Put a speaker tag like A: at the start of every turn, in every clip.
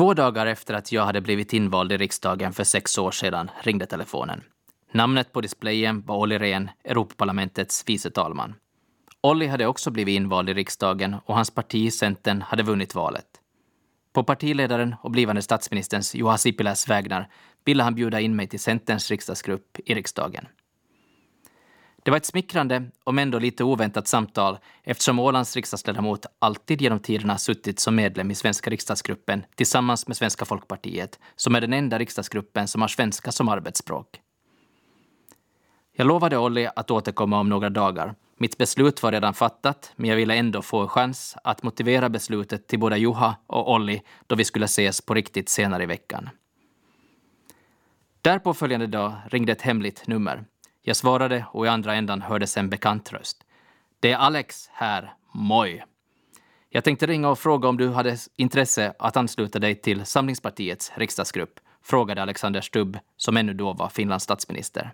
A: Två dagar efter att jag hade blivit invald i riksdagen för sex år sedan ringde telefonen. Namnet på displayen var Olli Rehn, Europaparlamentets vice talman. Olli hade också blivit invald i riksdagen och hans parti, Centern, hade vunnit valet. På partiledaren och blivande statsministerns Juha Sipiläs vägnar ville han bjuda in mig till Centerns riksdagsgrupp i riksdagen. Det var ett smickrande, om ändå lite oväntat samtal eftersom Ålands riksdagsledamot alltid genom tiderna suttit som medlem i svenska riksdagsgruppen tillsammans med Svenska folkpartiet, som är den enda riksdagsgruppen som har svenska som arbetsspråk. Jag lovade Olli att återkomma om några dagar. Mitt beslut var redan fattat, men jag ville ändå få en chans att motivera beslutet till både Juha och Olli då vi skulle ses på riktigt senare i veckan. Därpå följande dag ringde ett hemligt nummer. Jag svarade och i andra ändan hördes en bekant röst. Det är Alex här, moj. Jag tänkte ringa och fråga om du hade intresse att ansluta dig till Samlingspartiets riksdagsgrupp, frågade Alexander Stubb, som ännu då var Finlands statsminister.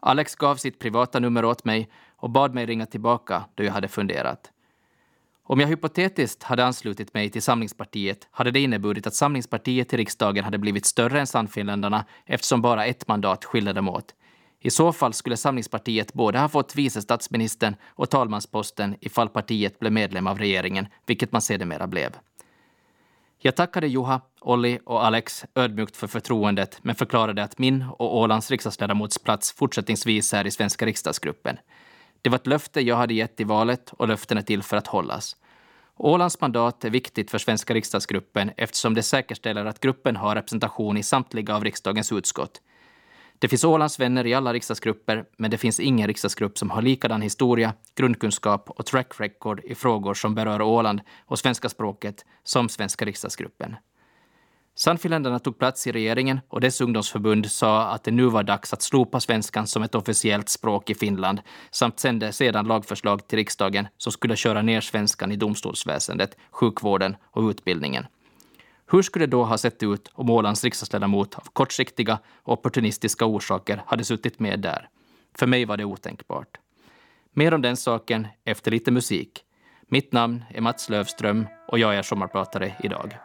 A: Alex gav sitt privata nummer åt mig och bad mig ringa tillbaka då jag hade funderat. Om jag hypotetiskt hade anslutit mig till Samlingspartiet hade det inneburit att Samlingspartiet i riksdagen hade blivit större än Sannfinländarna eftersom bara ett mandat skilde dem åt. I så fall skulle Samlingspartiet både ha fått vice statsministern och talmansposten ifall partiet blev medlem av regeringen, vilket man sedermera blev. Jag tackade Juha, Olli och Alex ödmjukt för förtroendet men förklarade att min och Ålands riksdagsledamots plats fortsättningsvis är i svenska riksdagsgruppen. Det var ett löfte jag hade gett i valet och löften är till för att hållas. Ålands mandat är viktigt för svenska riksdagsgruppen eftersom det säkerställer att gruppen har representation i samtliga av riksdagens utskott. Det finns Ålands vänner i alla riksdagsgrupper, men det finns ingen riksdagsgrupp som har likadan historia, grundkunskap och track record i frågor som berör Åland och svenska språket som svenska riksdagsgruppen. Sannfinländarna tog plats i regeringen och dess ungdomsförbund sa att det nu var dags att slopa svenskan som ett officiellt språk i Finland samt sände sedan lagförslag till riksdagen som skulle köra ner svenskan i domstolsväsendet, sjukvården och utbildningen. Hur skulle det då ha sett ut om Ålands riksdagsledamot av kortsiktiga och opportunistiska orsaker hade suttit med där? För mig var det otänkbart. Mer om den saken efter lite musik. Mitt namn är Mats Lövström och jag är sommarpratare idag.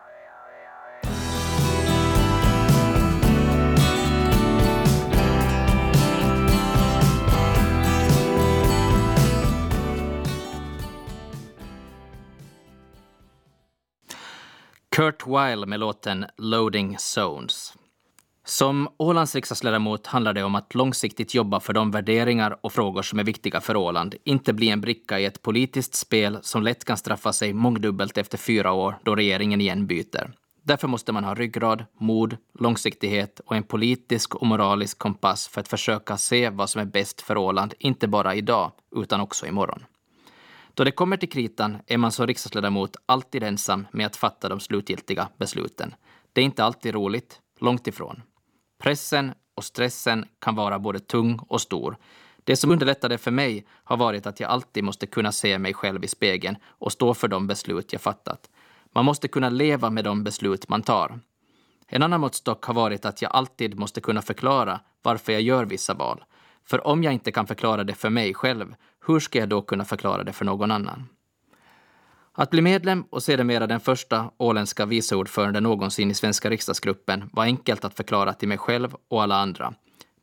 A: Kurt Weill med låten Loading Zones. Som Ålands riksdagsledamot handlar det om att långsiktigt jobba för de värderingar och frågor som är viktiga för Åland, inte bli en bricka i ett politiskt spel som lätt kan straffa sig mångdubbelt efter fyra år då regeringen igen byter. Därför måste man ha ryggrad, mod, långsiktighet och en politisk och moralisk kompass för att försöka se vad som är bäst för Åland, inte bara idag, utan också imorgon. Då det kommer till kritan är man som riksdagsledamot alltid ensam med att fatta de slutgiltiga besluten. Det är inte alltid roligt, långt ifrån. Pressen och stressen kan vara både tung och stor. Det som underlättade för mig har varit att jag alltid måste kunna se mig själv i spegeln och stå för de beslut jag fattat. Man måste kunna leva med de beslut man tar. En annan måttstock har varit att jag alltid måste kunna förklara varför jag gör vissa val. För om jag inte kan förklara det för mig själv, hur ska jag då kunna förklara det för någon annan? Att bli medlem och sedermera den första åländska viceordföranden någonsin i svenska riksdagsgruppen var enkelt att förklara till mig själv och alla andra.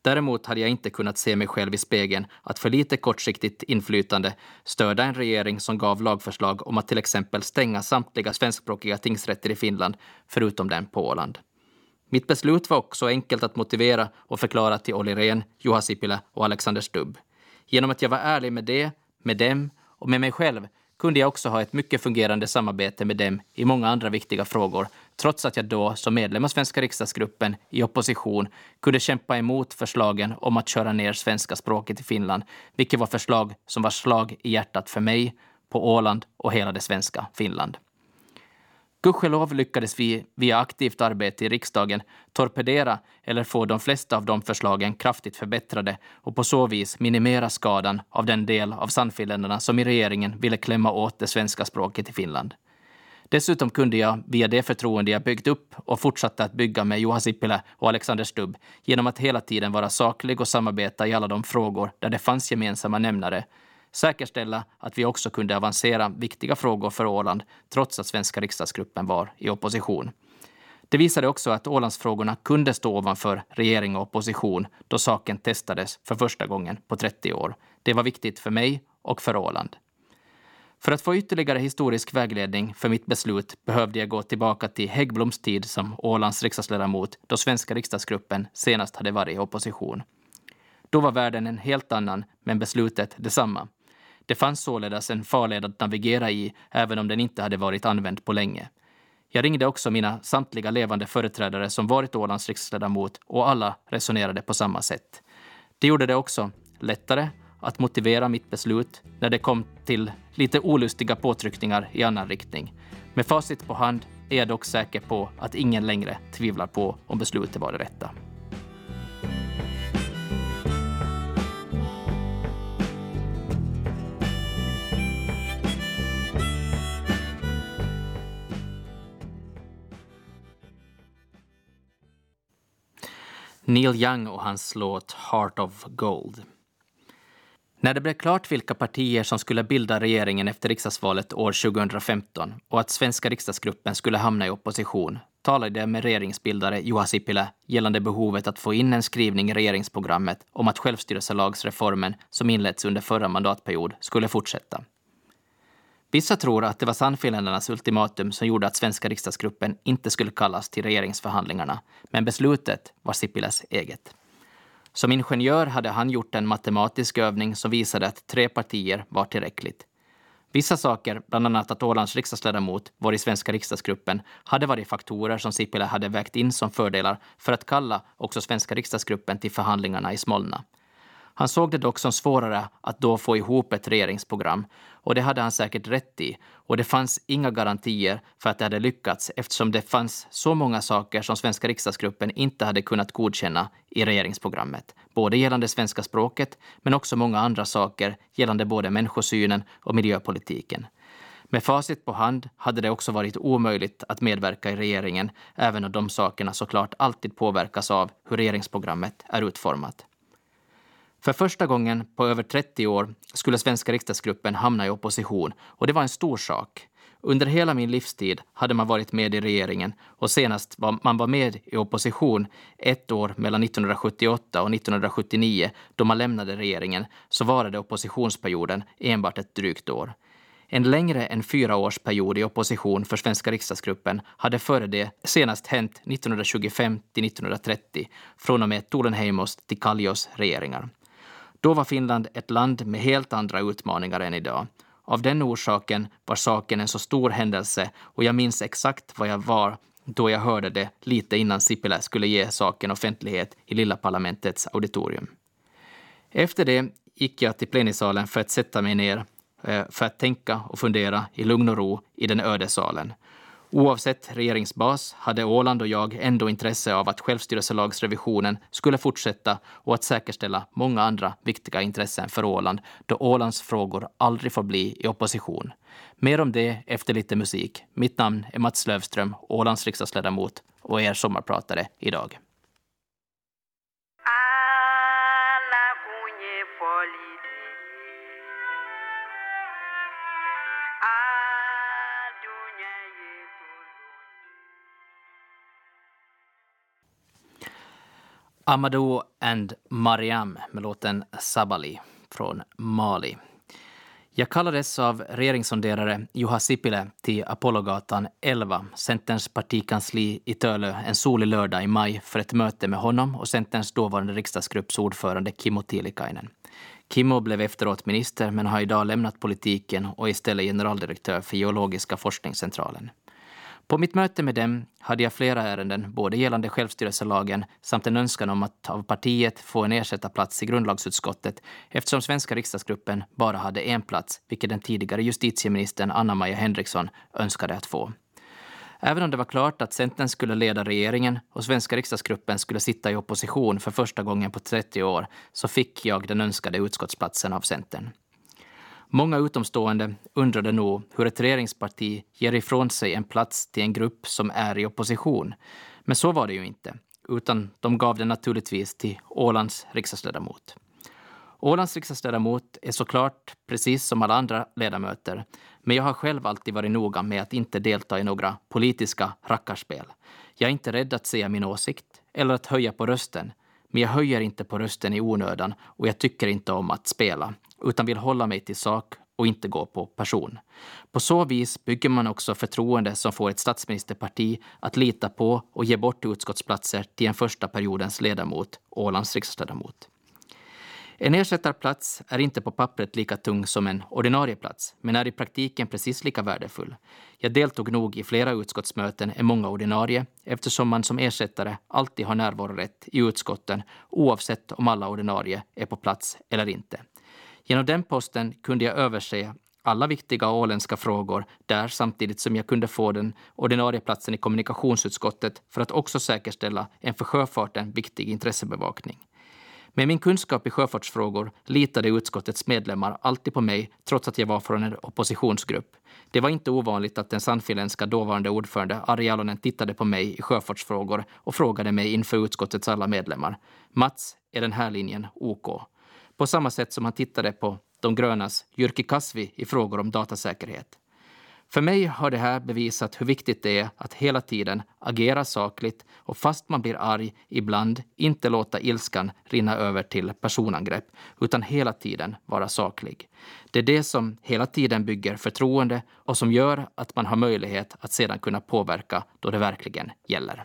A: Däremot hade jag inte kunnat se mig själv i spegeln att för lite kortsiktigt inflytande stödja en regering som gav lagförslag om att till exempel stänga samtliga svenskspråkiga tingsrätter i Finland, förutom den på Åland. Mitt beslut var också enkelt att motivera och förklara till Olli Rehn, Juha Sipilä och Alexander Stubb. Genom att jag var ärlig med det, med dem och med mig själv kunde jag också ha ett mycket fungerande samarbete med dem i många andra viktiga frågor, trots att jag då som medlem av svenska riksdagsgruppen i opposition kunde kämpa emot förslagen om att köra ner svenska språket i Finland, vilket var förslag som var slag i hjärtat för mig, på Åland och hela det svenska Finland. Gudskelov lyckades vi via aktivt arbete i riksdagen torpedera eller få de flesta av de förslagen kraftigt förbättrade och på så vis minimera skadan av den del av Sannfinländarna som i regeringen ville klämma åt det svenska språket i Finland. Dessutom kunde jag, via det förtroende jag byggt upp och fortsatte att bygga med Juha Sipilä och Alexander Stubb, genom att hela tiden vara saklig och samarbeta i alla de frågor där det fanns gemensamma nämnare, säkerställa att vi också kunde avancera viktiga frågor för Åland trots att svenska riksdagsgruppen var i opposition. Det visade också att Ålandsfrågorna kunde stå ovanför regering och opposition då saken testades för första gången på 30 år. Det var viktigt för mig och för Åland. För att få ytterligare historisk vägledning för mitt beslut behövde jag gå tillbaka till Häggbloms tid som Ålands riksdagsledamot då svenska riksdagsgruppen senast hade varit i opposition. Då var världen en helt annan, men beslutet detsamma. Det fanns således en farled att navigera i, även om den inte hade varit använd på länge. Jag ringde också mina samtliga levande företrädare som varit Ålands riksdagsledamot och alla resonerade på samma sätt. Det gjorde det också lättare att motivera mitt beslut när det kom till lite olustiga påtryckningar i annan riktning. Med facit på hand är jag dock säker på att ingen längre tvivlar på om beslutet var det rätta. Neil Young och hans låt Heart of Gold. När det blev klart vilka partier som skulle bilda regeringen efter riksdagsvalet år 2015 och att svenska riksdagsgruppen skulle hamna i opposition talade jag med regeringsbildare Juha Sipilä gällande behovet att få in en skrivning i regeringsprogrammet om att självstyrelselagsreformen som inletts under förra mandatperiod skulle fortsätta. Vissa tror att det var Sannfinländarnas ultimatum som gjorde att svenska riksdagsgruppen inte skulle kallas till regeringsförhandlingarna, men beslutet var Sipiläs eget. Som ingenjör hade han gjort en matematisk övning som visade att tre partier var tillräckligt. Vissa saker, bland annat att Ålands riksdagsledamot var i svenska riksdagsgruppen, hade varit faktorer som Sipilä hade vägt in som fördelar för att kalla också svenska riksdagsgruppen till förhandlingarna i Smolna. Han såg det dock som svårare att då få ihop ett regeringsprogram och det hade han säkert rätt i och det fanns inga garantier för att det hade lyckats eftersom det fanns så många saker som svenska riksdagsgruppen inte hade kunnat godkänna i regeringsprogrammet, både gällande svenska språket men också många andra saker gällande både människosynen och miljöpolitiken. Med facit på hand hade det också varit omöjligt att medverka i regeringen, även om de sakerna såklart alltid påverkas av hur regeringsprogrammet är utformat. För första gången på över 30 år skulle svenska riksdagsgruppen hamna i opposition och det var en stor sak. Under hela min livstid hade man varit med i regeringen och senast var man var med i opposition ett år mellan 1978 och 1979 då man lämnade regeringen så varade oppositionsperioden enbart ett drygt år. En längre än fyra års period i opposition för svenska riksdagsgruppen hade före det senast hänt 1925 till 1930 från och med Tulenheimos till Kallios regeringar. Då var Finland ett land med helt andra utmaningar än idag. Av den orsaken var saken en så stor händelse och jag minns exakt vad jag var då jag hörde det lite innan Sipilä skulle ge saken offentlighet i lilla parlamentets auditorium. Efter det gick jag till plenisalen för att sätta mig ner eh, för att tänka och fundera i lugn och ro i den öde salen. Oavsett regeringsbas hade Åland och jag ändå intresse av att självstyrelselagsrevisionen skulle fortsätta och att säkerställa många andra viktiga intressen för Åland då Ålands frågor aldrig får bli i opposition. Mer om det efter lite musik. Mitt namn är Mats Lövström, Ålands riksdagsledamot och er sommarpratare idag. Amadou and Mariam med låten Sabali från Mali. Jag kallades av regeringssonderare Juha Sipilä till Apollogatan 11, Centerns partikansli i Tölö, en solig lördag i maj för ett möte med honom och Centerns dåvarande riksdagsgrupps ordförande Kimmo Tiilikainen. Kimmo blev efteråt minister men har idag lämnat politiken och är istället generaldirektör för Geologiska forskningscentralen. På mitt möte med dem hade jag flera ärenden, både gällande självstyrelselagen samt en önskan om att av partiet få en ersättarplats i grundlagsutskottet eftersom svenska riksdagsgruppen bara hade en plats, vilket den tidigare justitieministern Anna-Maja Henriksson önskade att få. Även om det var klart att Centern skulle leda regeringen och svenska riksdagsgruppen skulle sitta i opposition för första gången på 30 år så fick jag den önskade utskottsplatsen av Centern. Många utomstående undrade nog hur ett regeringsparti ger ifrån sig en plats till en grupp som är i opposition. Men så var det ju inte, utan de gav den naturligtvis till Ålands riksdagsledamot. Ålands riksdagsledamot är såklart precis som alla andra ledamöter, men jag har själv alltid varit noga med att inte delta i några politiska rackarspel. Jag är inte rädd att säga min åsikt eller att höja på rösten, men jag höjer inte på rösten i onödan och jag tycker inte om att spela, utan vill hålla mig till sak och inte gå på person. På så vis bygger man också förtroende som får ett statsministerparti att lita på och ge bort utskottsplatser till en första periodens ledamot, Ålands riksdagsledamot. En ersättarplats är inte på pappret lika tung som en ordinarie plats, men är i praktiken precis lika värdefull. Jag deltog nog i flera utskottsmöten än många ordinarie, eftersom man som ersättare alltid har närvarorätt i utskotten oavsett om alla ordinarie är på plats eller inte. Genom den posten kunde jag överse alla viktiga åländska frågor där samtidigt som jag kunde få den ordinarie platsen i kommunikationsutskottet för att också säkerställa en för sjöfarten viktig intressebevakning. Med min kunskap i sjöfartsfrågor litade utskottets medlemmar alltid på mig trots att jag var från en oppositionsgrupp. Det var inte ovanligt att den sannfinländska dåvarande ordförande Ari Jalonen tittade på mig i sjöfartsfrågor och frågade mig inför utskottets alla medlemmar. Mats, är den här linjen OK? På samma sätt som han tittade på de grönas Jyrki Kasvi i frågor om datasäkerhet. För mig har det här bevisat hur viktigt det är att hela tiden agera sakligt och fast man blir arg ibland inte låta ilskan rinna över till personangrepp utan hela tiden vara saklig. Det är det som hela tiden bygger förtroende och som gör att man har möjlighet att sedan kunna påverka då det verkligen gäller.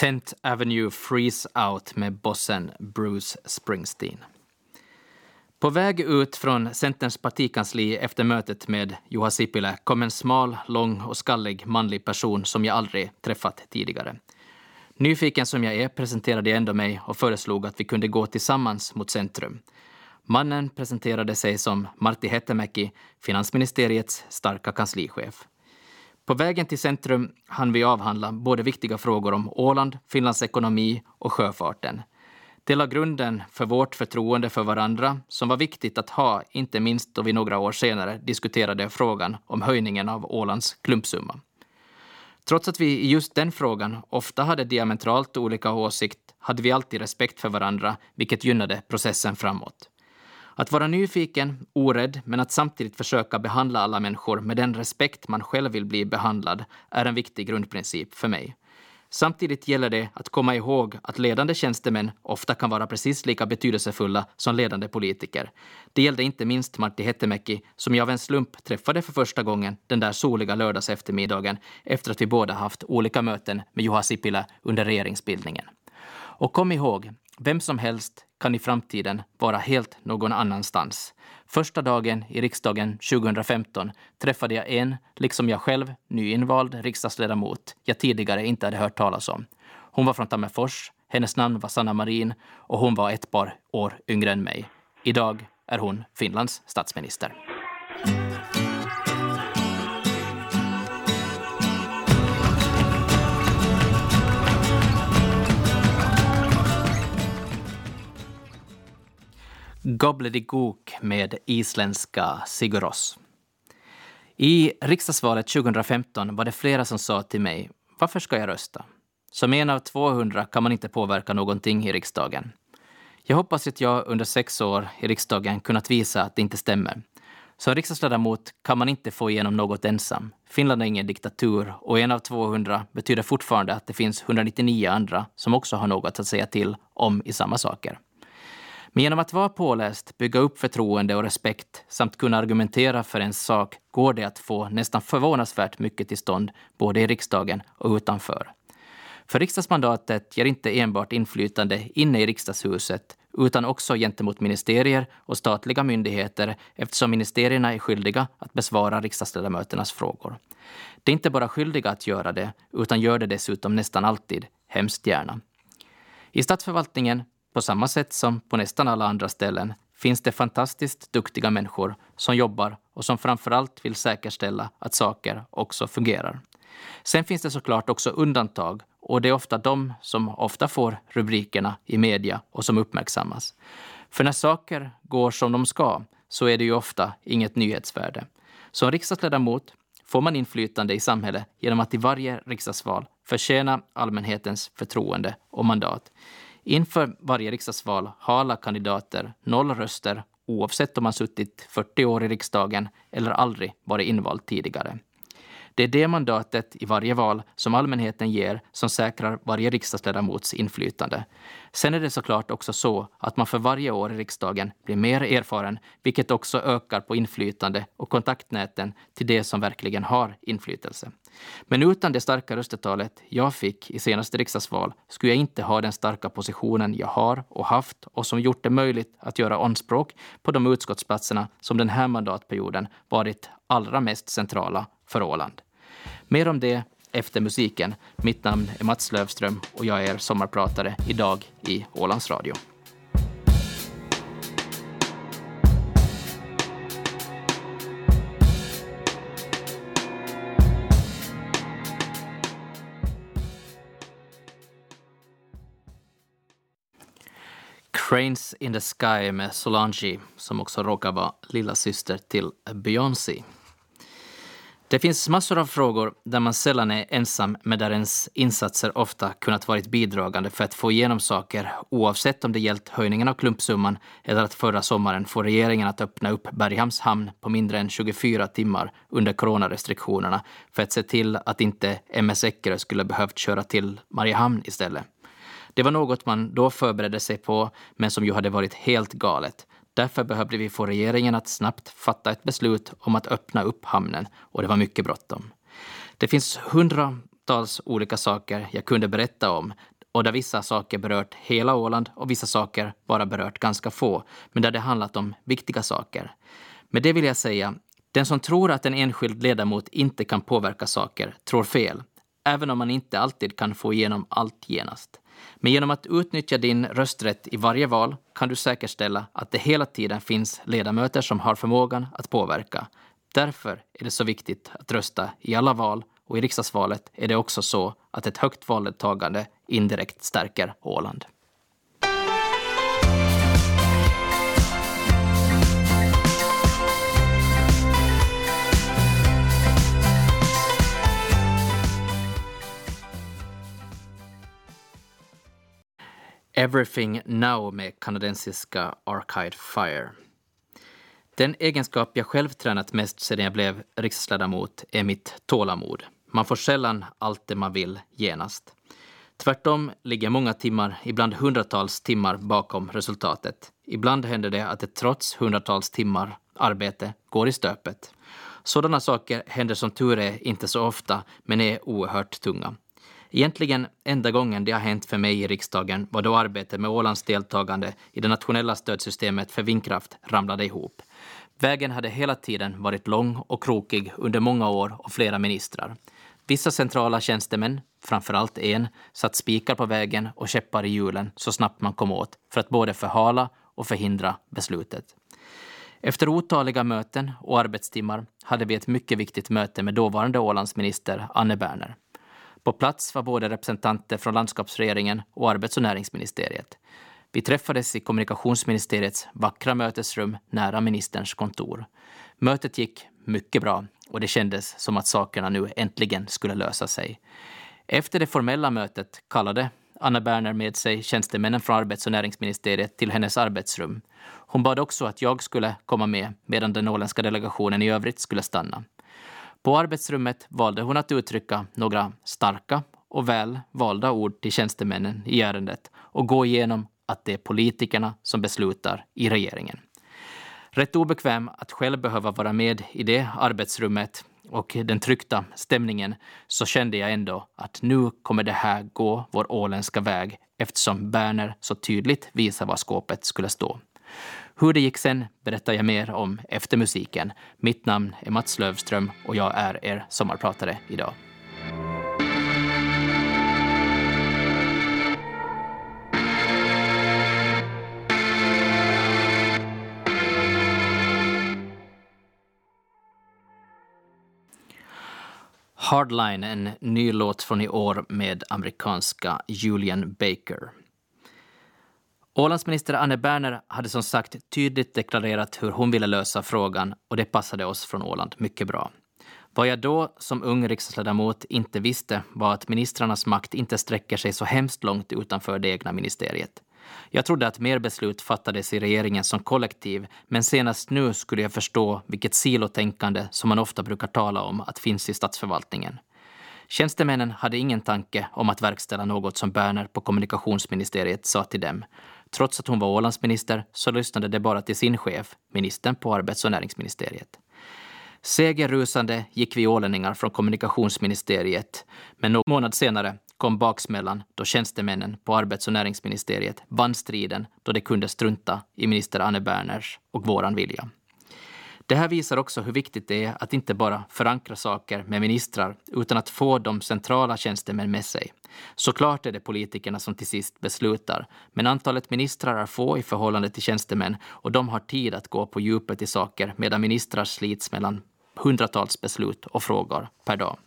A: Tent Avenue Freeze Out med bossen Bruce Springsteen. På väg ut från Centerns partikansli efter mötet med Juha Sipilä kom en smal, lång och skallig manlig person som jag aldrig träffat tidigare. Nyfiken som jag är presenterade jag ändå mig och föreslog att vi kunde gå tillsammans mot centrum. Mannen presenterade sig som Martti Hetemäki, finansministeriets starka kanslichef. På vägen till centrum hann vi avhandla både viktiga frågor om Åland, Finlands ekonomi och sjöfarten. Det la grunden för vårt förtroende för varandra som var viktigt att ha, inte minst då vi några år senare diskuterade frågan om höjningen av Ålands klumpsumma. Trots att vi i just den frågan ofta hade diametralt olika åsikt hade vi alltid respekt för varandra, vilket gynnade processen framåt. Att vara nyfiken, orädd, men att samtidigt försöka behandla alla människor med den respekt man själv vill bli behandlad är en viktig grundprincip för mig. Samtidigt gäller det att komma ihåg att ledande tjänstemän ofta kan vara precis lika betydelsefulla som ledande politiker. Det gällde inte minst Martti Hettemäki, som jag av en slump träffade för första gången den där soliga lördags eftermiddagen efter att vi båda haft olika möten med Juha Sipilä under regeringsbildningen. Och kom ihåg, vem som helst kan i framtiden vara helt någon annanstans. Första dagen i riksdagen 2015 träffade jag en, liksom jag själv, nyinvald riksdagsledamot jag tidigare inte hade hört talas om. Hon var från Tammerfors, hennes namn var Sanna Marin och hon var ett par år yngre än mig. Idag är hon Finlands statsminister. Gobbledygook med isländska Sigurós. I riksdagsvalet 2015 var det flera som sa till mig, varför ska jag rösta? Som en av 200 kan man inte påverka någonting i riksdagen. Jag hoppas att jag under sex år i riksdagen kunnat visa att det inte stämmer. Som riksdagsledamot kan man inte få igenom något ensam. Finland är ingen diktatur och en av 200 betyder fortfarande att det finns 199 andra som också har något att säga till om i samma saker. Men genom att vara påläst, bygga upp förtroende och respekt samt kunna argumentera för en sak går det att få nästan förvånansvärt mycket till stånd både i riksdagen och utanför. För riksdagsmandatet ger inte enbart inflytande inne i riksdagshuset utan också gentemot ministerier och statliga myndigheter eftersom ministerierna är skyldiga att besvara riksdagsledamöternas frågor. De är inte bara skyldiga att göra det, utan gör det dessutom nästan alltid, hemskt gärna. I statsförvaltningen på samma sätt som på nästan alla andra ställen finns det fantastiskt duktiga människor som jobbar och som framförallt vill säkerställa att saker också fungerar. Sen finns det såklart också undantag och det är ofta de som ofta får rubrikerna i media och som uppmärksammas. För när saker går som de ska så är det ju ofta inget nyhetsvärde. Som riksdagsledamot får man inflytande i samhället genom att i varje riksdagsval förtjäna allmänhetens förtroende och mandat. Inför varje riksdagsval har alla kandidater noll röster oavsett om man suttit 40 år i riksdagen eller aldrig varit invald tidigare. Det är det mandatet i varje val som allmänheten ger som säkrar varje riksdagsledamots inflytande. Sen är det såklart också så att man för varje år i riksdagen blir mer erfaren, vilket också ökar på inflytande och kontaktnäten till det som verkligen har inflytelse. Men utan det starka röstetalet jag fick i senaste riksdagsval skulle jag inte ha den starka positionen jag har och haft och som gjort det möjligt att göra anspråk på de utskottsplatserna som den här mandatperioden varit allra mest centrala för Åland. Mer om det efter musiken. Mitt namn är Mats Lövström och jag är sommarpratare idag i Ålands Radio. Cranes in the Sky med Solange som också råkar vara lilla syster till Beyoncé. Det finns massor av frågor där man sällan är ensam men där ens insatser ofta kunnat varit bidragande för att få igenom saker oavsett om det gällt höjningen av klumpsumman eller att förra sommaren få regeringen att öppna upp Berghamns hamn på mindre än 24 timmar under coronarestriktionerna för att se till att inte MS Eckerö skulle behövt köra till Mariehamn istället. Det var något man då förberedde sig på men som ju hade varit helt galet. Därför behövde vi få regeringen att snabbt fatta ett beslut om att öppna upp hamnen och det var mycket bråttom. Det finns hundratals olika saker jag kunde berätta om och där vissa saker berört hela Åland och vissa saker bara berört ganska få, men där det handlat om viktiga saker. Med det vill jag säga, den som tror att en enskild ledamot inte kan påverka saker tror fel, även om man inte alltid kan få igenom allt genast. Men genom att utnyttja din rösträtt i varje val kan du säkerställa att det hela tiden finns ledamöter som har förmågan att påverka. Därför är det så viktigt att rösta i alla val och i riksdagsvalet är det också så att ett högt valdeltagande indirekt stärker Åland. Everything Now med kanadensiska Arcade Fire. Den egenskap jag själv tränat mest sedan jag blev riksdagsledamot är mitt tålamod. Man får sällan allt det man vill genast. Tvärtom ligger många timmar, ibland hundratals timmar bakom resultatet. Ibland händer det att det trots hundratals timmar arbete går i stöpet. Sådana saker händer som tur är inte så ofta, men är oerhört tunga. Egentligen enda gången det har hänt för mig i riksdagen var då arbetet med Ålands deltagande i det nationella stödsystemet för vindkraft ramlade ihop. Vägen hade hela tiden varit lång och krokig under många år och flera ministrar. Vissa centrala tjänstemän, framförallt en, satt spikar på vägen och käppar i hjulen så snabbt man kom åt för att både förhala och förhindra beslutet. Efter otaliga möten och arbetstimmar hade vi ett mycket viktigt möte med dåvarande Ålandsminister Anne Berner. På plats var både representanter från landskapsregeringen och arbets och näringsministeriet. Vi träffades i kommunikationsministeriets vackra mötesrum nära ministerns kontor. Mötet gick mycket bra och det kändes som att sakerna nu äntligen skulle lösa sig. Efter det formella mötet kallade Anna Berner med sig tjänstemännen från arbets och näringsministeriet till hennes arbetsrum. Hon bad också att jag skulle komma med medan den åländska delegationen i övrigt skulle stanna. På arbetsrummet valde hon att uttrycka några starka och väl valda ord till tjänstemännen i ärendet och gå igenom att det är politikerna som beslutar i regeringen. Rätt obekväm att själv behöva vara med i det arbetsrummet och den tryckta stämningen så kände jag ändå att nu kommer det här gå vår åländska väg eftersom Berner så tydligt visar var skåpet skulle stå. Hur det gick sen berättar jag mer om efter musiken. Mitt namn är Mats Lövström och jag är er sommarpratare idag. Hardline, en ny låt från i år med amerikanska Julian Baker. Ålandsminister Anne Berner hade som sagt tydligt deklarerat hur hon ville lösa frågan och det passade oss från Åland mycket bra. Vad jag då som ung riksdagsledamot inte visste var att ministrarnas makt inte sträcker sig så hemskt långt utanför det egna ministeriet. Jag trodde att mer beslut fattades i regeringen som kollektiv, men senast nu skulle jag förstå vilket silotänkande som man ofta brukar tala om att finns i statsförvaltningen. Tjänstemännen hade ingen tanke om att verkställa något som Berner på kommunikationsministeriet sa till dem. Trots att hon var Ålandsminister så lyssnade de bara till sin chef, ministern på arbets och näringsministeriet. Segerrusande gick vi ålänningar från kommunikationsministeriet, men någon månad senare kom baksmällan då tjänstemännen på arbets och näringsministeriet vann striden då de kunde strunta i minister Anne Berners och våran vilja. Det här visar också hur viktigt det är att inte bara förankra saker med ministrar utan att få de centrala tjänstemän med sig. Såklart är det politikerna som till sist beslutar, men antalet ministrar är få i förhållande till tjänstemän och de har tid att gå på djupet i saker medan ministrar slits mellan hundratals beslut och frågor per dag.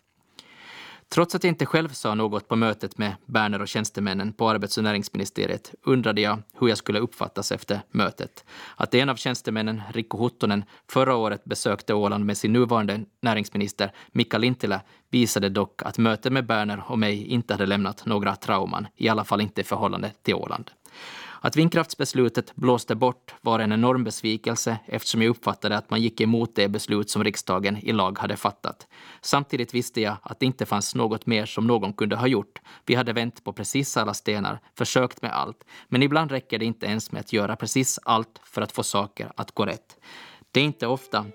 A: Trots att jag inte själv sa något på mötet med Berner och tjänstemännen på arbets och näringsministeriet undrade jag hur jag skulle uppfattas efter mötet. Att en av tjänstemännen, Rikko Huttonen, förra året besökte Åland med sin nuvarande näringsminister Mika Lintilä visade dock att mötet med Berner och mig inte hade lämnat några trauman, i alla fall inte i förhållande till Åland. Att vindkraftsbeslutet blåste bort var en enorm besvikelse eftersom jag uppfattade att man gick emot det beslut som riksdagen i lag hade fattat. Samtidigt visste jag att det inte fanns något mer som någon kunde ha gjort. Vi hade vänt på precis alla stenar, försökt med allt, men ibland räcker det inte ens med att göra precis allt för att få saker att gå rätt. Det är inte ofta,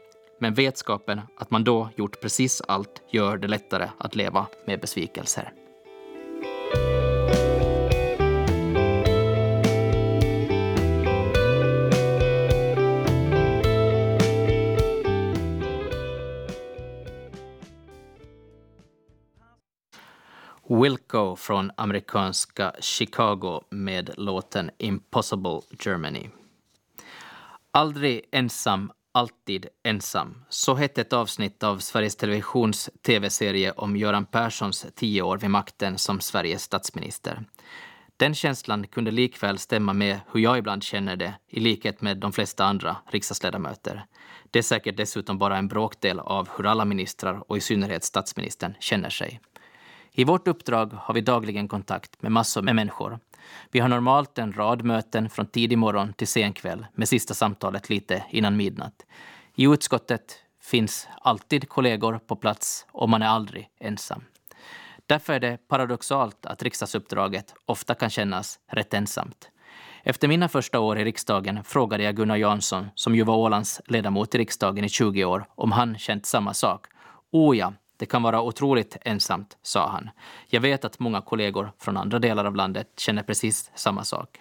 A: men vetskapen att man då gjort precis allt gör det lättare att leva med besvikelser. Wilco från amerikanska Chicago med låten Impossible Germany. Aldrig ensam, alltid ensam. Så hette ett avsnitt av Sveriges Televisions tv-serie om Göran Perssons tio år vid makten som Sveriges statsminister. Den känslan kunde likväl stämma med hur jag ibland känner det, i likhet med de flesta andra riksdagsledamöter. Det är säkert dessutom bara en bråkdel av hur alla ministrar och i synnerhet statsministern känner sig. I vårt uppdrag har vi dagligen kontakt med massor med människor. Vi har normalt en rad möten från tidig morgon till sen kväll med sista samtalet lite innan midnatt. I utskottet finns alltid kollegor på plats och man är aldrig ensam. Därför är det paradoxalt att riksdagsuppdraget ofta kan kännas rätt ensamt. Efter mina första år i riksdagen frågade jag Gunnar Jansson, som ju var Ålands ledamot i riksdagen i 20 år, om han känt samma sak. O ja, det kan vara otroligt ensamt, sa han. Jag vet att många kollegor från andra delar av landet känner precis samma sak.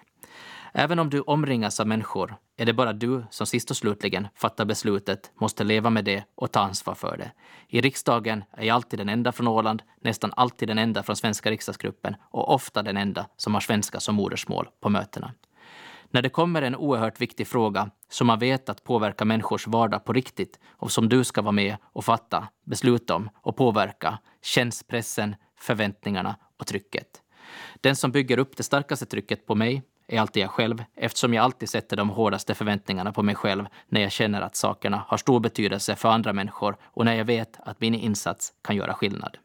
A: Även om du omringas av människor är det bara du som sist och slutligen fattar beslutet, måste leva med det och ta ansvar för det. I riksdagen är jag alltid den enda från Åland, nästan alltid den enda från svenska riksdagsgruppen och ofta den enda som har svenska som modersmål på mötena. När det kommer en oerhört viktig fråga som man vet att påverkar människors vardag på riktigt och som du ska vara med och fatta beslut om och påverka känns pressen, förväntningarna och trycket. Den som bygger upp det starkaste trycket på mig är alltid jag själv eftersom jag alltid sätter de hårdaste förväntningarna på mig själv när jag känner att sakerna har stor betydelse för andra människor och när jag vet att min insats kan göra skillnad.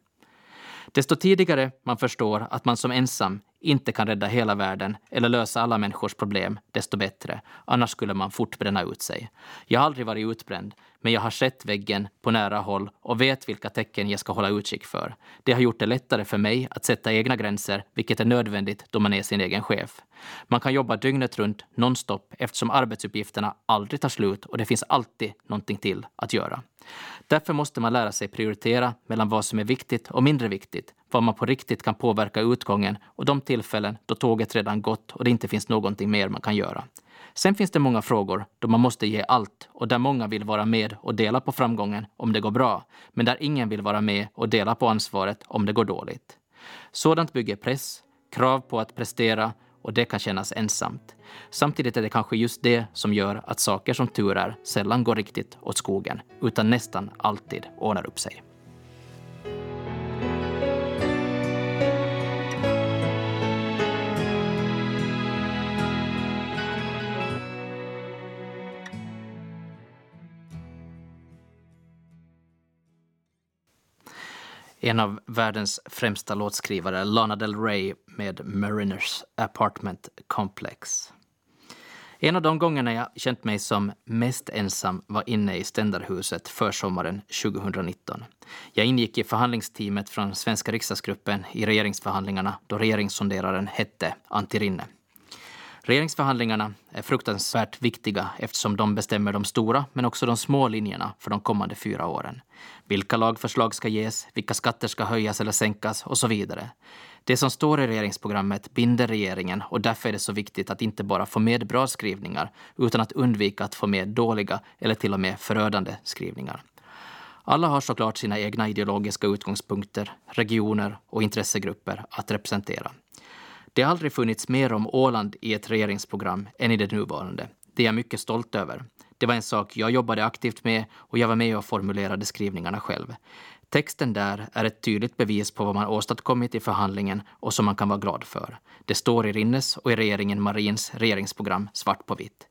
A: Desto tidigare man förstår att man som ensam inte kan rädda hela världen eller lösa alla människors problem, desto bättre. Annars skulle man fort bränna ut sig. Jag har aldrig varit utbränd, men jag har sett väggen på nära håll och vet vilka tecken jag ska hålla utkik för. Det har gjort det lättare för mig att sätta egna gränser, vilket är nödvändigt då man är sin egen chef. Man kan jobba dygnet runt, nonstop, eftersom arbetsuppgifterna aldrig tar slut och det finns alltid någonting till att göra. Därför måste man lära sig prioritera mellan vad som är viktigt och mindre viktigt, vad man på riktigt kan påverka utgången och de tillfällen då tåget redan gått och det inte finns någonting mer man kan göra. Sen finns det många frågor då man måste ge allt och där många vill vara med och dela på framgången om det går bra, men där ingen vill vara med och dela på ansvaret om det går dåligt. Sådant bygger press, krav på att prestera och det kan kännas ensamt. Samtidigt är det kanske just det som gör att saker som tur är sällan går riktigt åt skogen, utan nästan alltid ordnar upp sig. En av världens främsta låtskrivare, Lana Del Rey med Mariners Apartment Complex. En av de gångerna jag känt mig som mest ensam var inne i Ständerhuset försommaren 2019. Jag ingick i förhandlingsteamet från svenska riksdagsgruppen i regeringsförhandlingarna då regeringssonderaren hette Antti Rinne. Regeringsförhandlingarna är fruktansvärt viktiga eftersom de bestämmer de stora men också de små linjerna för de kommande fyra åren. Vilka lagförslag ska ges, vilka skatter ska höjas eller sänkas och så vidare. Det som står i regeringsprogrammet binder regeringen och därför är det så viktigt att inte bara få med bra skrivningar utan att undvika att få med dåliga eller till och med förödande skrivningar. Alla har såklart sina egna ideologiska utgångspunkter, regioner och intressegrupper att representera. Det har aldrig funnits mer om Åland i ett regeringsprogram än i det nuvarande. Det är jag mycket stolt över. Det var en sak jag jobbade aktivt med och jag var med och formulerade skrivningarna själv. Texten där är ett tydligt bevis på vad man åstadkommit i förhandlingen och som man kan vara glad för. Det står i Rinnes och i regeringen Marins regeringsprogram svart på vitt.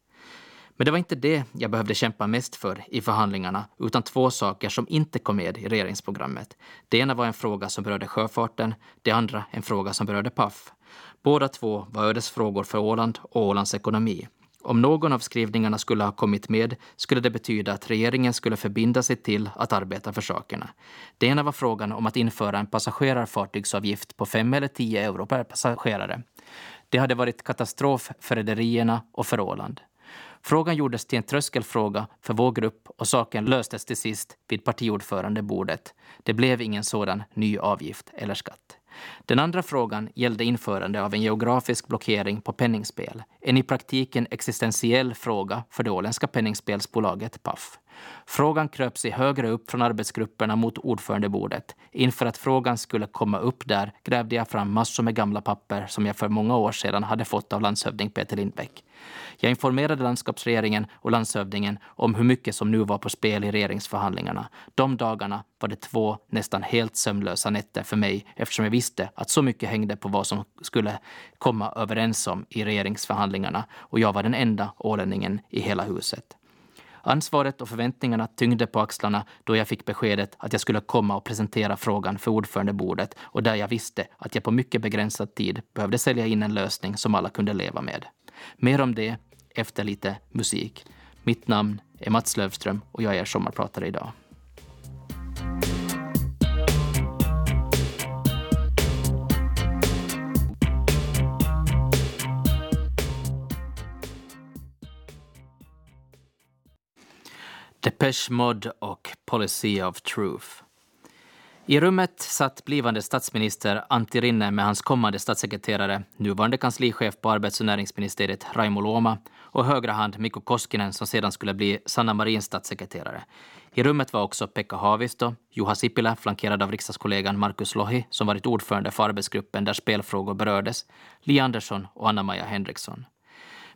A: Men det var inte det jag behövde kämpa mest för i förhandlingarna, utan två saker som inte kom med i regeringsprogrammet. Det ena var en fråga som berörde sjöfarten, det andra en fråga som berörde Paf. Båda två var ödesfrågor för Åland och Ålands ekonomi. Om någon av skrivningarna skulle ha kommit med skulle det betyda att regeringen skulle förbinda sig till att arbeta för sakerna. Det ena var frågan om att införa en passagerarfartygsavgift på 5 eller 10 euro per passagerare. Det hade varit katastrof för rederierna och för Åland. Frågan gjordes till en tröskelfråga för vår grupp och saken löstes till sist vid partiordförandebordet. Det blev ingen sådan ny avgift eller skatt. Den andra frågan gällde införande av en geografisk blockering på penningspel. En i praktiken existentiell fråga för det åländska penningspelsbolaget Paf. Frågan kröp sig högre upp från arbetsgrupperna mot ordförandebordet. Inför att frågan skulle komma upp där grävde jag fram massor med gamla papper som jag för många år sedan hade fått av landshövding Peter Lindbäck. Jag informerade landskapsregeringen och landshövdingen om hur mycket som nu var på spel i regeringsförhandlingarna. De dagarna var det två nästan helt sömnlösa nätter för mig eftersom jag visste att så mycket hängde på vad som skulle komma överens om i regeringsförhandlingarna och jag var den enda ålänningen i hela huset. Ansvaret och förväntningarna tyngde på axlarna då jag fick beskedet att jag skulle komma och presentera frågan för ordförandebordet och där jag visste att jag på mycket begränsad tid behövde sälja in en lösning som alla kunde leva med. Mer om det efter lite musik. Mitt namn är Mats Lövström och jag är sommarpratare idag. Depeche Mode och Policy of Truth. I rummet satt blivande statsminister Antti Rinne med hans kommande statssekreterare, nuvarande kanslichef på arbets och näringsministeriet Raimo Luoma och högra hand Mikko Koskinen som sedan skulle bli Sanna Marins statssekreterare. I rummet var också Pekka Haavisto, Juha Sipilä flankerad av riksdagskollegan Markus Lohi som varit ordförande för arbetsgruppen där spelfrågor berördes, Li Andersson och Anna-Maja Henriksson.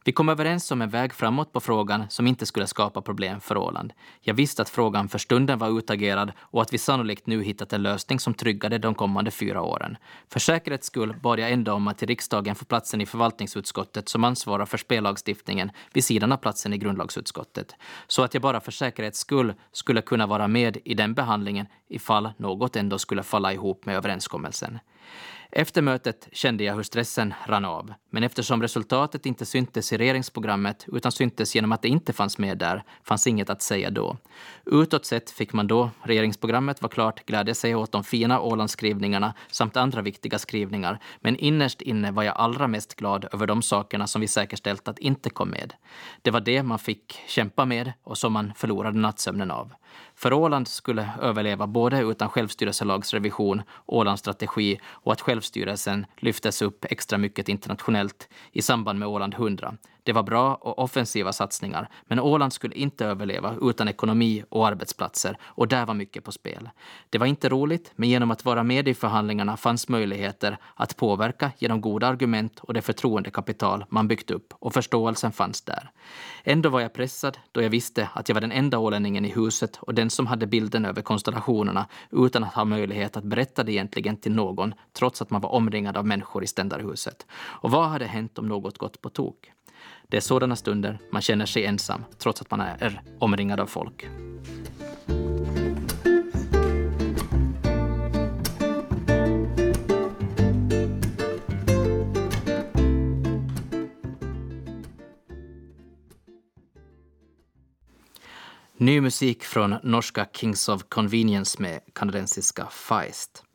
A: Vi kom överens om en väg framåt på frågan som inte skulle skapa problem för Åland. Jag visste att frågan för stunden var utagerad och att vi sannolikt nu hittat en lösning som tryggade de kommande fyra åren. För säkerhets skull bad jag ändå om att till riksdagen få platsen i förvaltningsutskottet som ansvarar för spellagstiftningen vid sidan av platsen i grundlagsutskottet. Så att jag bara för säkerhets skull skulle kunna vara med i den behandlingen ifall något ändå skulle falla ihop med överenskommelsen. Efter mötet kände jag hur stressen rann av, men eftersom resultatet inte syntes i regeringsprogrammet utan syntes genom att det inte fanns med där fanns inget att säga då. Utåt sett fick man då regeringsprogrammet var klart glädja sig åt de fina Ålandsskrivningarna samt andra viktiga skrivningar, men innerst inne var jag allra mest glad över de sakerna som vi säkerställt att inte kom med. Det var det man fick kämpa med och som man förlorade nattsömnen av. För Åland skulle överleva både utan självstyrelselagsrevision, Ålandsstrategi och att självstyrelsen lyftes upp extra mycket internationellt i samband med Åland 100 det var bra och offensiva satsningar, men Åland skulle inte överleva utan ekonomi och arbetsplatser och där var mycket på spel. Det var inte roligt, men genom att vara med i förhandlingarna fanns möjligheter att påverka genom goda argument och det förtroendekapital man byggt upp och förståelsen fanns där. Ändå var jag pressad då jag visste att jag var den enda ålänningen i huset och den som hade bilden över konstellationerna utan att ha möjlighet att berätta det egentligen till någon trots att man var omringad av människor i ständarhuset. Och vad hade hänt om något gått på tok? Det är sådana stunder man känner sig ensam, trots att man är omringad av folk. Ny musik från norska Kings of Convenience med kanadensiska Feist.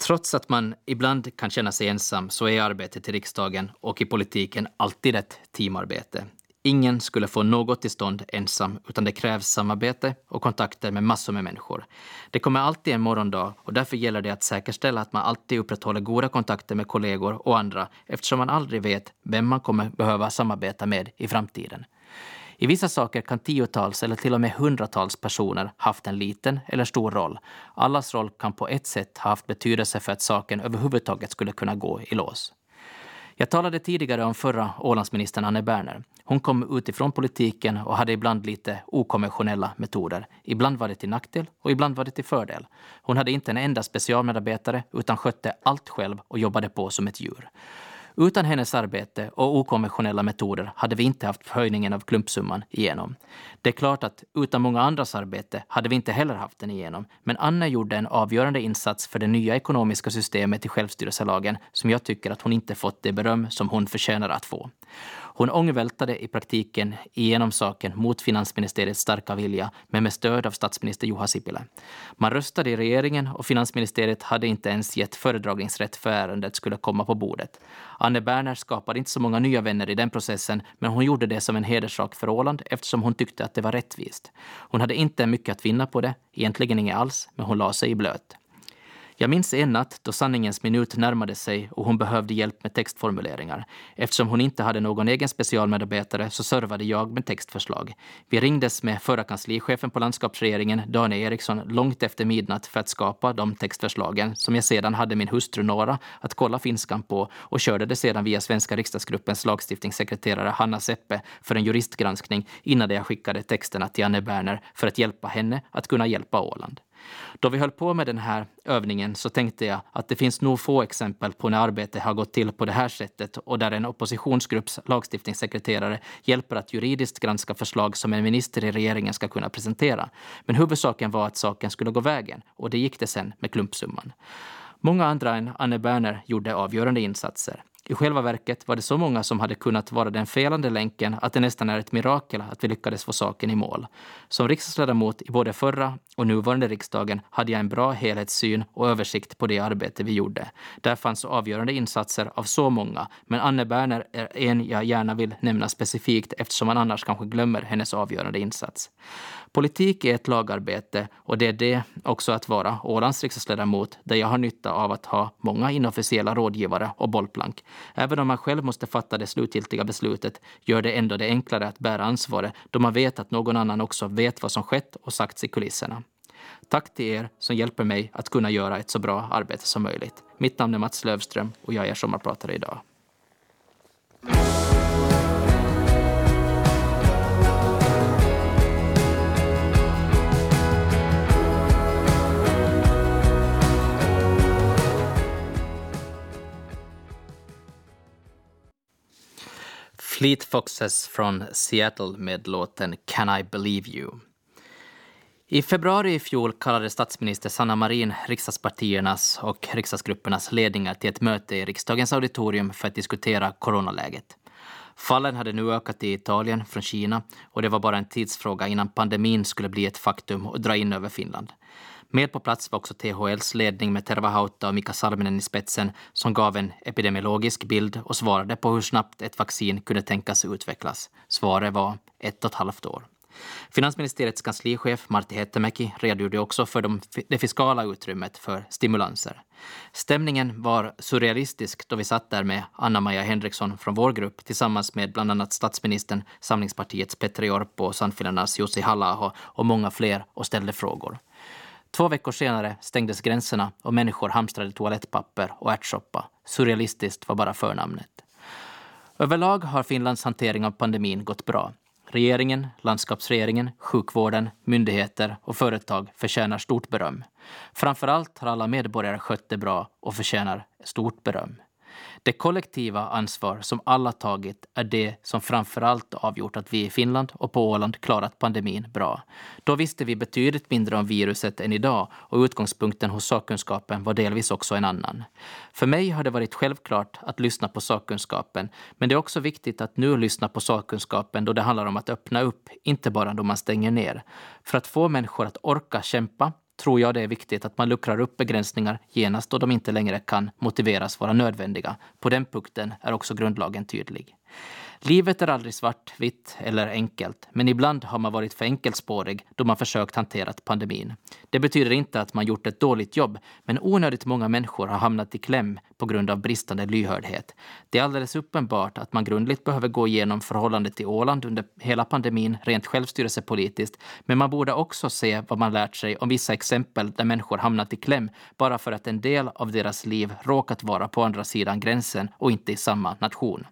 A: Trots att man ibland kan känna sig ensam så är arbetet i riksdagen och i politiken alltid ett teamarbete. Ingen skulle få något till stånd ensam, utan det krävs samarbete och kontakter med massor med människor. Det kommer alltid en morgondag och därför gäller det att säkerställa att man alltid upprätthåller goda kontakter med kollegor och andra eftersom man aldrig vet vem man kommer behöva samarbeta med i framtiden. I vissa saker kan tiotals eller till och med hundratals personer haft en liten eller stor roll. Allas roll kan på ett sätt ha haft betydelse för att saken överhuvudtaget skulle kunna gå i lås. Jag talade tidigare om förra Ålandsministern Anne Berner. Hon kom utifrån politiken och hade ibland lite okonventionella metoder. Ibland var det till nackdel och ibland var det till fördel. Hon hade inte en enda specialmedarbetare utan skötte allt själv och jobbade på som ett djur. Utan hennes arbete och okonventionella metoder hade vi inte haft höjningen av klumpsumman igenom. Det är klart att utan många andras arbete hade vi inte heller haft den igenom, men Anne gjorde en avgörande insats för det nya ekonomiska systemet i självstyrelselagen som jag tycker att hon inte fått det beröm som hon förtjänar att få. Hon ångvältade i praktiken igenom saken mot finansministeriets starka vilja, men med stöd av statsminister Juha Sipilä. Man röstade i regeringen och finansministeriet hade inte ens gett föredragningsrätt för ärendet skulle komma på bordet. Anne Berner skapade inte så många nya vänner i den processen, men hon gjorde det som en hederssak för Åland eftersom hon tyckte att det var rättvist. Hon hade inte mycket att vinna på det, egentligen inget alls, men hon la sig i blöt. Jag minns en natt då sanningens minut närmade sig och hon behövde hjälp med textformuleringar. Eftersom hon inte hade någon egen specialmedarbetare så servade jag med textförslag. Vi ringdes med förra kanslichefen på landskapsregeringen, Daniel Eriksson, långt efter midnatt för att skapa de textförslagen som jag sedan hade min hustru Nora att kolla finskan på och körde det sedan via svenska riksdagsgruppens lagstiftningssekreterare Hanna Seppe för en juristgranskning innan jag skickade texterna till Anne Berner för att hjälpa henne att kunna hjälpa Åland. Då vi höll på med den här övningen så tänkte jag att det finns nog få exempel på när arbetet har gått till på det här sättet och där en oppositionsgrupps lagstiftningssekreterare hjälper att juridiskt granska förslag som en minister i regeringen ska kunna presentera. Men huvudsaken var att saken skulle gå vägen och det gick det sen med klumpsumman. Många andra än Anne Berner gjorde avgörande insatser. I själva verket var det så många som hade kunnat vara den felande länken att det nästan är ett mirakel att vi lyckades få saken i mål. Som riksdagsledamot i både förra och nuvarande riksdagen hade jag en bra helhetssyn och översikt på det arbete vi gjorde. Där fanns avgörande insatser av så många, men Anne Berner är en jag gärna vill nämna specifikt eftersom man annars kanske glömmer hennes avgörande insats. Politik är ett lagarbete och det är det också att vara Ålands riksdagsledamot där jag har nytta av att ha många inofficiella rådgivare och bollplank. Även om man själv måste fatta det slutgiltiga beslutet gör det ändå det enklare att bära ansvaret då man vet att någon annan också vet vad som skett och sagts i kulisserna. Tack till er som hjälper mig att kunna göra ett så bra arbete som möjligt. Mitt namn är Mats Lövström och jag är sommarpratare idag. Fleet Foxes från Seattle med låten Can I Believe You. I februari i fjol kallade statsminister Sanna Marin riksdagspartiernas och riksdagsgruppernas ledningar till ett möte i riksdagens auditorium för att diskutera coronaläget. Fallen hade nu ökat i Italien från Kina och det var bara en tidsfråga innan pandemin skulle bli ett faktum och dra in över Finland. Med på plats var också THLs ledning med Tervahauta och Mika Salminen i spetsen som gav en epidemiologisk bild och svarade på hur snabbt ett vaccin kunde tänkas utvecklas. Svaret var ett och ett halvt år. Finansministeriets kanslichef Martti Hetemäki redogjorde också för de, det fiskala utrymmet för stimulanser. Stämningen var surrealistisk då vi satt där med Anna-Maja Henriksson från vår grupp tillsammans med bland annat statsministern, Samlingspartiets Petteri Orpo och Sannfinländarnas Jussi halla och många fler och ställde frågor. Två veckor senare stängdes gränserna och människor hamstrade toalettpapper och ärtsoppa. Surrealistiskt var bara förnamnet. Överlag har Finlands hantering av pandemin gått bra. Regeringen, landskapsregeringen, sjukvården, myndigheter och företag förtjänar stort beröm. Framför allt har alla medborgare skött det bra och förtjänar stort beröm. Det kollektiva ansvar som alla tagit är det som framförallt avgjort att vi i Finland och på Åland klarat pandemin bra. Då visste vi betydligt mindre om viruset än idag och utgångspunkten hos sakkunskapen var delvis också en annan. För mig har det varit självklart att lyssna på sakkunskapen, men det är också viktigt att nu lyssna på sakkunskapen då det handlar om att öppna upp, inte bara då man stänger ner. För att få människor att orka kämpa tror jag det är viktigt att man luckrar upp begränsningar genast då de inte längre kan motiveras vara nödvändiga. På den punkten är också grundlagen tydlig. Livet är aldrig svartvitt eller enkelt, men ibland har man varit för enkelspårig då man försökt hantera pandemin. Det betyder inte att man gjort ett dåligt jobb, men onödigt många människor har hamnat i kläm på grund av bristande lyhördhet. Det är alldeles uppenbart att man grundligt behöver gå igenom förhållandet till Åland under hela pandemin, rent självstyrelsepolitiskt, men man borde också se vad man lärt sig om vissa exempel där människor hamnat i kläm bara för att en del av deras liv råkat vara på andra sidan gränsen och inte i samma nation.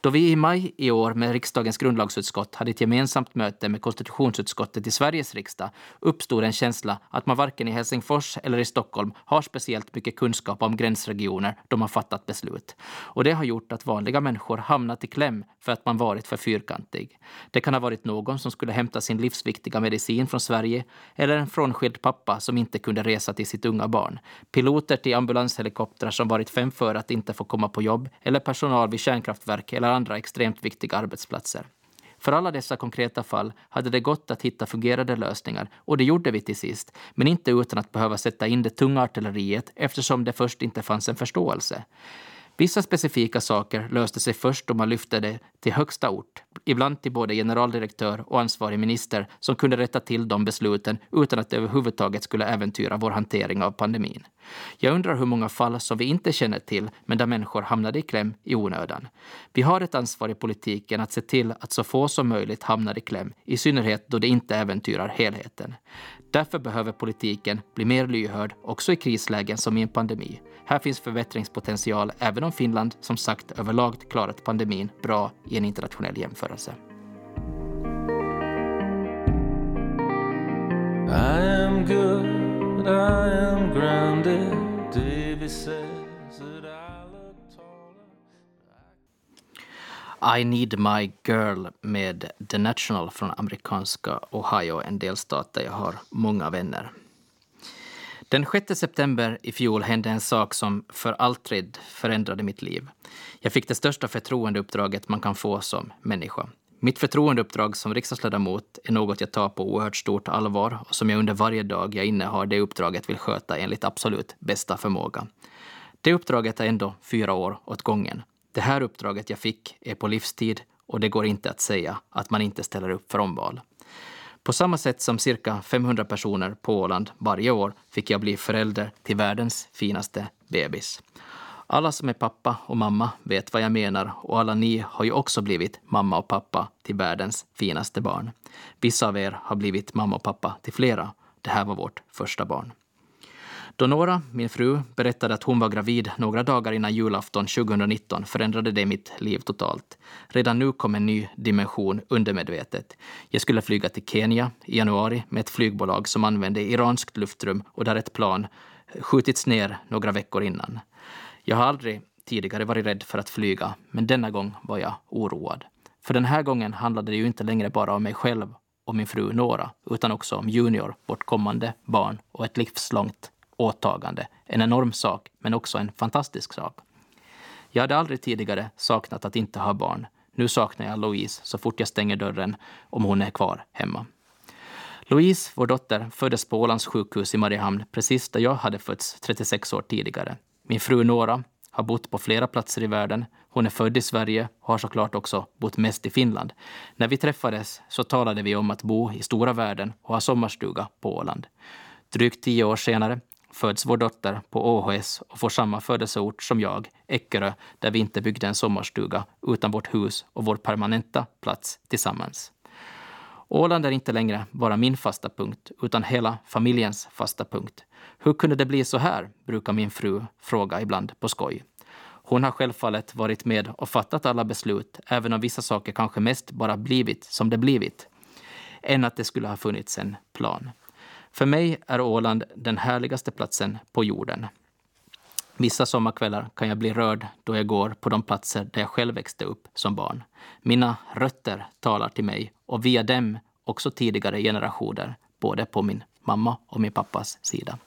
A: Då vi i maj i år med riksdagens grundlagsutskott hade ett gemensamt möte med konstitutionsutskottet i Sveriges riksdag uppstod en känsla att man varken i Helsingfors eller i Stockholm har speciellt mycket kunskap om gränsregioner då man fattat beslut. Och det har gjort att vanliga människor hamnat i kläm för att man varit för fyrkantig. Det kan ha varit någon som skulle hämta sin livsviktiga medicin från Sverige eller en frånskild pappa som inte kunde resa till sitt unga barn. Piloter till ambulanshelikoptrar som varit fem för att inte få komma på jobb eller personal vid kärnkraftverk eller andra extremt viktiga arbetsplatser. För alla dessa konkreta fall hade det gått att hitta fungerande lösningar och det gjorde vi till sist, men inte utan att behöva sätta in det tunga artilleriet eftersom det först inte fanns en förståelse. Vissa specifika saker löste sig först då man lyfte det till högsta ort, ibland till både generaldirektör och ansvarig minister som kunde rätta till de besluten utan att det överhuvudtaget skulle äventyra vår hantering av pandemin. Jag undrar hur många fall som vi inte känner till men där människor hamnade i kläm i onödan. Vi har ett ansvar i politiken att se till att så få som möjligt hamnar i kläm, i synnerhet då det inte äventyrar helheten. Därför behöver politiken bli mer lyhörd också i krislägen som i en pandemi. Här finns förbättringspotential även om Finland som sagt överlag klarat pandemin bra i en internationell jämförelse. I am good, I am grounded, I need my girl med The National från amerikanska Ohio, en delstat där jag har många vänner. Den 6 september i fjol hände en sak som för alltid förändrade mitt liv. Jag fick det största förtroendeuppdraget man kan få som människa. Mitt förtroendeuppdrag som riksdagsledamot är något jag tar på oerhört stort allvar och som jag under varje dag jag innehar det uppdraget vill sköta enligt absolut bästa förmåga. Det uppdraget är ändå fyra år åt gången. Det här uppdraget jag fick är på livstid och det går inte att säga att man inte ställer upp för omval. På samma sätt som cirka 500 personer på Åland varje år fick jag bli förälder till världens finaste bebis. Alla som är pappa och mamma vet vad jag menar och alla ni har ju också blivit mamma och pappa till världens finaste barn. Vissa av er har blivit mamma och pappa till flera. Det här var vårt första barn. Då Nora, min fru, berättade att hon var gravid några dagar innan julafton 2019 förändrade det mitt liv totalt. Redan nu kom en ny dimension undermedvetet. Jag skulle flyga till Kenya i januari med ett flygbolag som använde iranskt luftrum och där ett plan skjutits ner några veckor innan. Jag har aldrig tidigare varit rädd för att flyga, men denna gång var jag oroad. För den här gången handlade det ju inte längre bara om mig själv och min fru Nora, utan också om Junior, vårt kommande barn och ett livslångt åtagande. En enorm sak, men också en fantastisk sak. Jag hade aldrig tidigare saknat att inte ha barn. Nu saknar jag Louise så fort jag stänger dörren om hon är kvar hemma. Louise, vår dotter, föddes på Ålands sjukhus i Mariehamn precis där jag hade fötts 36 år tidigare. Min fru Nora har bott på flera platser i världen. Hon är född i Sverige och har såklart också bott mest i Finland. När vi träffades så talade vi om att bo i stora världen och ha sommarstuga på Åland. Drygt tio år senare föds vår dotter på ÅHS och får samma födelseort som jag, Eckerö, där vi inte byggde en sommarstuga utan vårt hus och vår permanenta plats tillsammans. Åland är inte längre bara min fasta punkt, utan hela familjens fasta punkt. Hur kunde det bli så här, brukar min fru fråga ibland på skoj. Hon har självfallet varit med och fattat alla beslut, även om vissa saker kanske mest bara blivit som det blivit, än att det skulle ha funnits en plan. För mig är Åland den härligaste platsen på jorden. Vissa sommarkvällar kan jag bli rörd då jag går på de platser där jag själv växte upp som barn. Mina rötter talar till mig och via dem också tidigare generationer, både på min mamma och min pappas sida.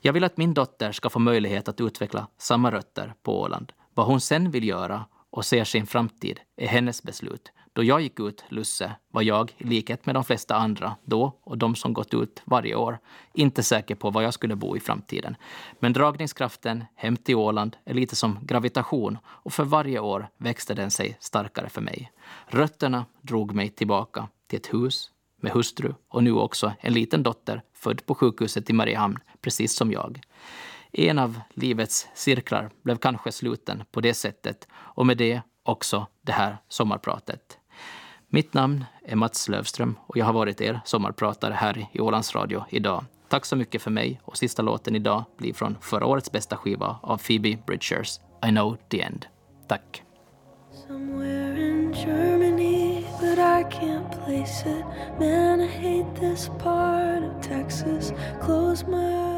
A: Jag vill att min dotter ska få möjlighet att utveckla samma rötter på Åland. Vad hon sen vill göra och ser sin framtid är hennes beslut. Då jag gick ut Lusse var jag, i likhet med de flesta andra då och de som gått ut varje år, inte säker på var jag skulle bo i framtiden. Men dragningskraften hem till Åland är lite som gravitation och för varje år växte den sig starkare för mig. Rötterna drog mig tillbaka till ett hus med hustru och nu också en liten dotter född på sjukhuset i Mariehamn, precis som jag. En av livets cirklar blev kanske sluten på det sättet och med det också det här sommarpratet. Mitt namn är Mats Lövström och jag har varit er sommarpratare här i Ålands Radio idag. Tack så mycket för mig och sista låten idag blir från förra årets bästa skiva av Phoebe Bridgers, I know the end. Tack. Somewhere in Germany, but I can't place it. Man, I hate this part of Texas. Close my eyes.